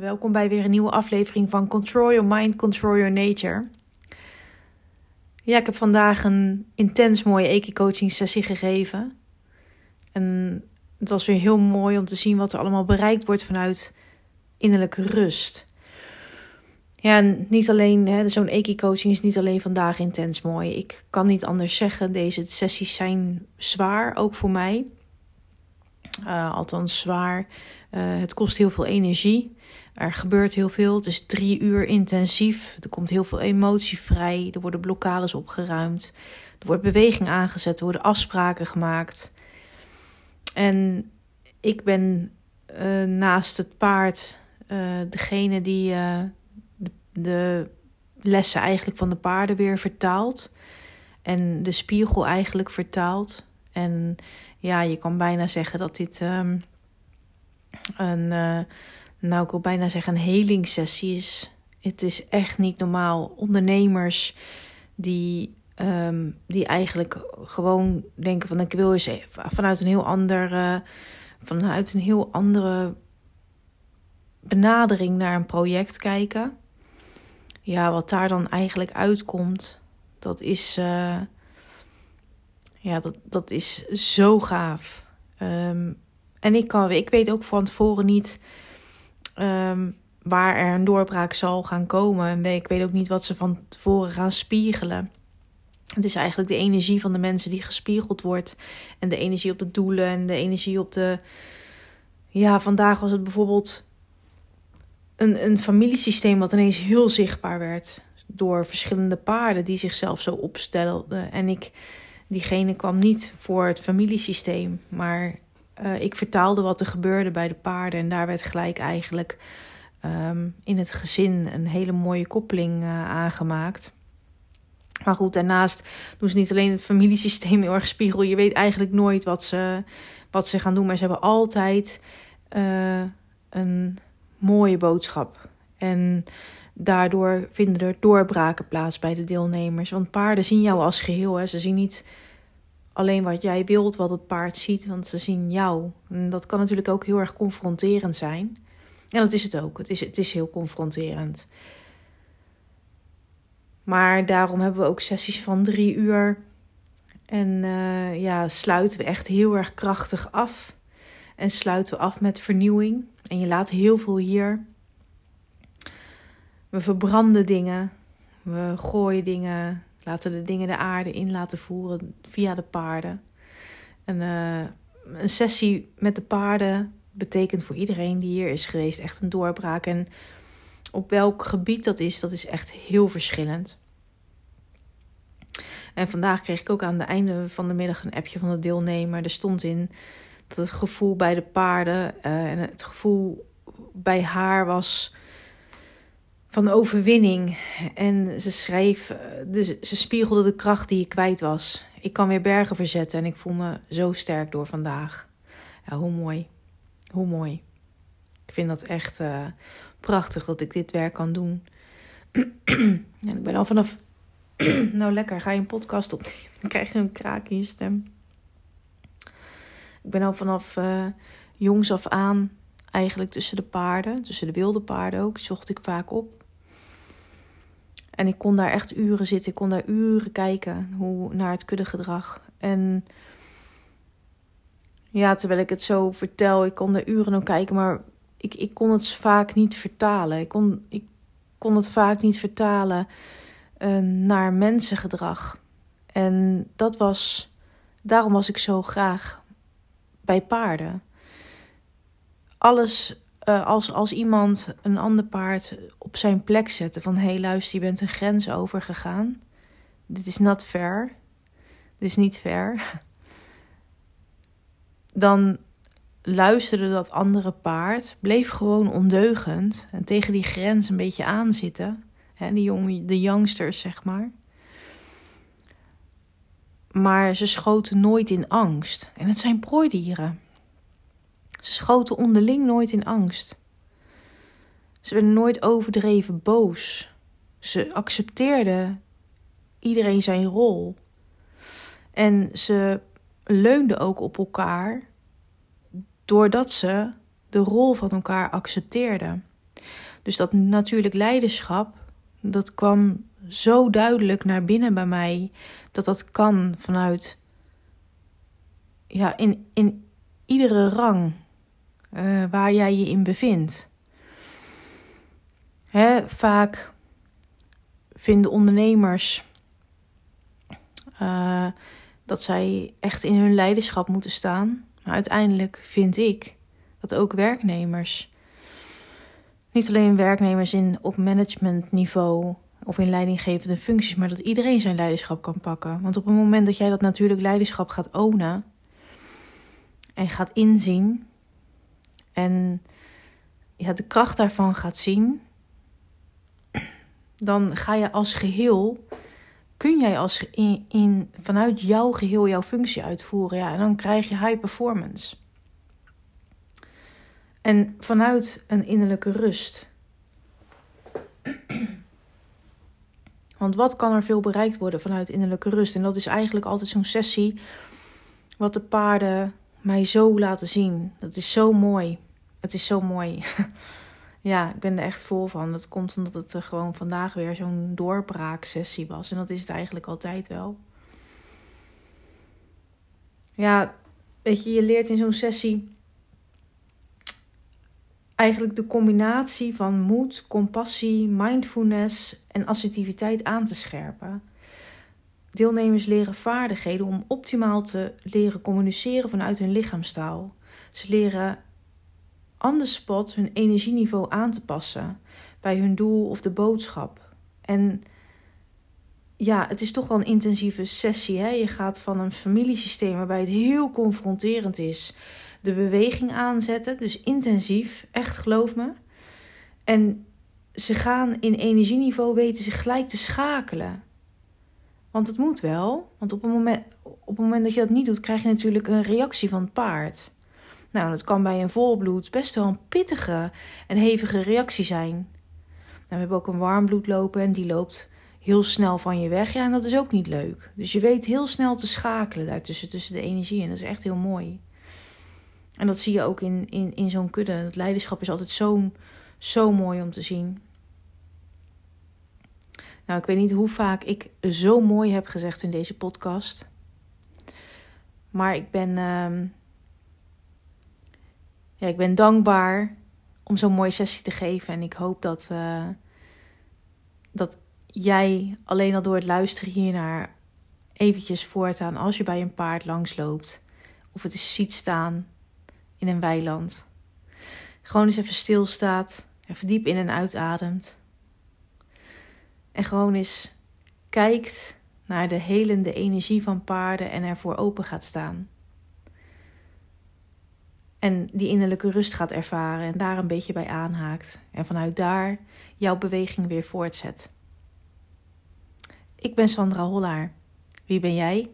Welkom bij weer een nieuwe aflevering van Control Your Mind, Control Your Nature. Ja, ik heb vandaag een intens mooie Eki-coaching sessie gegeven. En het was weer heel mooi om te zien wat er allemaal bereikt wordt vanuit innerlijke rust. Ja, en niet alleen, zo'n Eki-coaching is niet alleen vandaag intens mooi. Ik kan niet anders zeggen, deze sessies zijn zwaar, ook voor mij. Uh, althans zwaar. Uh, het kost heel veel energie. Er gebeurt heel veel. Het is drie uur intensief. Er komt heel veel emotie vrij. Er worden blokkades opgeruimd. Er wordt beweging aangezet. Er worden afspraken gemaakt. En ik ben uh, naast het paard degene die de, de lessen eigenlijk van de paarden weer vertaalt. En de spiegel eigenlijk vertaalt. En ja, je kan bijna zeggen dat dit um, een, uh, nou ik wil bijna zeggen een helingssessie is. Het is echt niet normaal. Ondernemers die, um, die eigenlijk gewoon denken van ik wil eens vanuit een heel andere, vanuit een heel andere benadering naar een project kijken. Ja, wat daar dan eigenlijk uitkomt, dat is. Uh, ja, dat, dat is zo gaaf. Um, en ik, kan, ik weet ook van tevoren niet um, waar er een doorbraak zal gaan komen. En ik weet ook niet wat ze van tevoren gaan spiegelen. Het is eigenlijk de energie van de mensen die gespiegeld wordt. En de energie op de doelen en de energie op de. Ja, vandaag was het bijvoorbeeld een, een familiesysteem wat ineens heel zichtbaar werd. Door verschillende paarden die zichzelf zo opstelden. En ik diegene kwam niet voor het familiesysteem, maar uh, ik vertaalde wat er gebeurde bij de paarden. En daar werd gelijk eigenlijk um, in het gezin een hele mooie koppeling uh, aangemaakt. Maar goed, daarnaast doen ze niet alleen het familiesysteem heel erg spiegel. Je weet eigenlijk nooit wat ze, wat ze gaan doen. Maar ze hebben altijd uh, een mooie boodschap. En daardoor vinden er doorbraken plaats bij de deelnemers. Want paarden zien jou als geheel. Hè. Ze zien niet alleen wat jij wilt, wat het paard ziet, want ze zien jou. En dat kan natuurlijk ook heel erg confronterend zijn. En dat is het ook. Het is, het is heel confronterend. Maar daarom hebben we ook sessies van drie uur. En uh, ja, sluiten we echt heel erg krachtig af. En sluiten we af met vernieuwing. En je laat heel veel hier. We verbranden dingen. We gooien dingen. Laten de dingen de aarde in laten voeren via de paarden. En, uh, een sessie met de paarden betekent voor iedereen die hier is geweest echt een doorbraak. En op welk gebied dat is, dat is echt heel verschillend. En vandaag kreeg ik ook aan het einde van de middag een appje van de deelnemer. Er stond in dat het gevoel bij de paarden uh, en het gevoel bij haar was van overwinning. En ze schreef, dus ze spiegelde de kracht die ik kwijt was. Ik kan weer bergen verzetten en ik voel me zo sterk door vandaag. Ja, hoe mooi. Hoe mooi. Ik vind dat echt uh, prachtig dat ik dit werk kan doen. en ik ben al vanaf. nou, lekker. Ga je een podcast opnemen? Dan krijg je een kraak in je stem. Ik ben al vanaf uh, jongs af aan eigenlijk tussen de paarden, tussen de wilde paarden ook, zocht ik vaak op. En ik kon daar echt uren zitten. Ik kon daar uren kijken hoe, naar het kuddegedrag. En ja, terwijl ik het zo vertel, ik kon er uren naar kijken, maar ik, ik kon het vaak niet vertalen. Ik kon, ik kon het vaak niet vertalen uh, naar mensengedrag. En dat was, daarom was ik zo graag bij paarden. Alles uh, als, als iemand een ander paard op zijn plek zette van hé hey, luister, je bent een grens overgegaan. Dit is not fair. Dit is niet fair. Dan luisterde dat andere paard, bleef gewoon ondeugend en tegen die grens een beetje aanzitten. Hè, die jong, de youngsters, zeg maar. Maar ze schoten nooit in angst. En het zijn prooidieren. Ze schoten onderling nooit in angst. Ze werden nooit overdreven boos. Ze accepteerden iedereen zijn rol. En ze leunden ook op elkaar doordat ze de rol van elkaar accepteerden. Dus dat natuurlijk leiderschap, dat kwam zo duidelijk naar binnen bij mij dat dat kan vanuit ja, in, in iedere rang uh, waar jij je in bevindt. Hè, vaak vinden ondernemers uh, dat zij echt in hun leiderschap moeten staan. Maar uiteindelijk vind ik dat ook werknemers, niet alleen werknemers in, op managementniveau of in leidinggevende functies, maar dat iedereen zijn leiderschap kan pakken. Want op het moment dat jij dat natuurlijk leiderschap gaat ownen en gaat inzien en ja, de kracht daarvan gaat zien, dan ga je als geheel, kun jij als in, in, vanuit jouw geheel jouw functie uitvoeren. Ja, en dan krijg je high performance. En vanuit een innerlijke rust. Want wat kan er veel bereikt worden vanuit innerlijke rust? En dat is eigenlijk altijd zo'n sessie wat de paarden mij zo laten zien. Dat is zo mooi. Het is zo mooi. ja, ik ben er echt vol van. Dat komt omdat het gewoon vandaag weer zo'n doorbraaksessie was. En dat is het eigenlijk altijd wel. Ja, weet je, je leert in zo'n sessie eigenlijk de combinatie van moed, compassie, mindfulness en assertiviteit aan te scherpen. Deelnemers leren vaardigheden om optimaal te leren communiceren vanuit hun lichaamstaal. Ze leren the spot hun energieniveau aan te passen bij hun doel of de boodschap. En ja, het is toch wel een intensieve sessie. Hè? Je gaat van een familiesysteem waarbij het heel confronterend is, de beweging aanzetten. Dus intensief, echt geloof me. En ze gaan in energieniveau weten zich gelijk te schakelen. Want het moet wel. Want op het, moment, op het moment dat je dat niet doet, krijg je natuurlijk een reactie van het paard. Nou, dat kan bij een volbloed best wel een pittige en hevige reactie zijn. Nou, we hebben ook een warmbloed lopen en die loopt heel snel van je weg. Ja, en dat is ook niet leuk. Dus je weet heel snel te schakelen daartussen, tussen de energie. En dat is echt heel mooi. En dat zie je ook in, in, in zo'n kudde. Het leiderschap is altijd zo, zo mooi om te zien. Nou, ik weet niet hoe vaak ik zo mooi heb gezegd in deze podcast. Maar ik ben, uh, ja, ik ben dankbaar om zo'n mooie sessie te geven. En ik hoop dat, uh, dat jij alleen al door het luisteren hiernaar eventjes voortaan als je bij een paard langsloopt of het is ziet staan in een weiland. Gewoon eens even stilstaat, even diep in en uitademt. En gewoon eens kijkt naar de helende energie van paarden en ervoor open gaat staan. En die innerlijke rust gaat ervaren en daar een beetje bij aanhaakt. En vanuit daar jouw beweging weer voortzet. Ik ben Sandra Hollaar. Wie ben jij?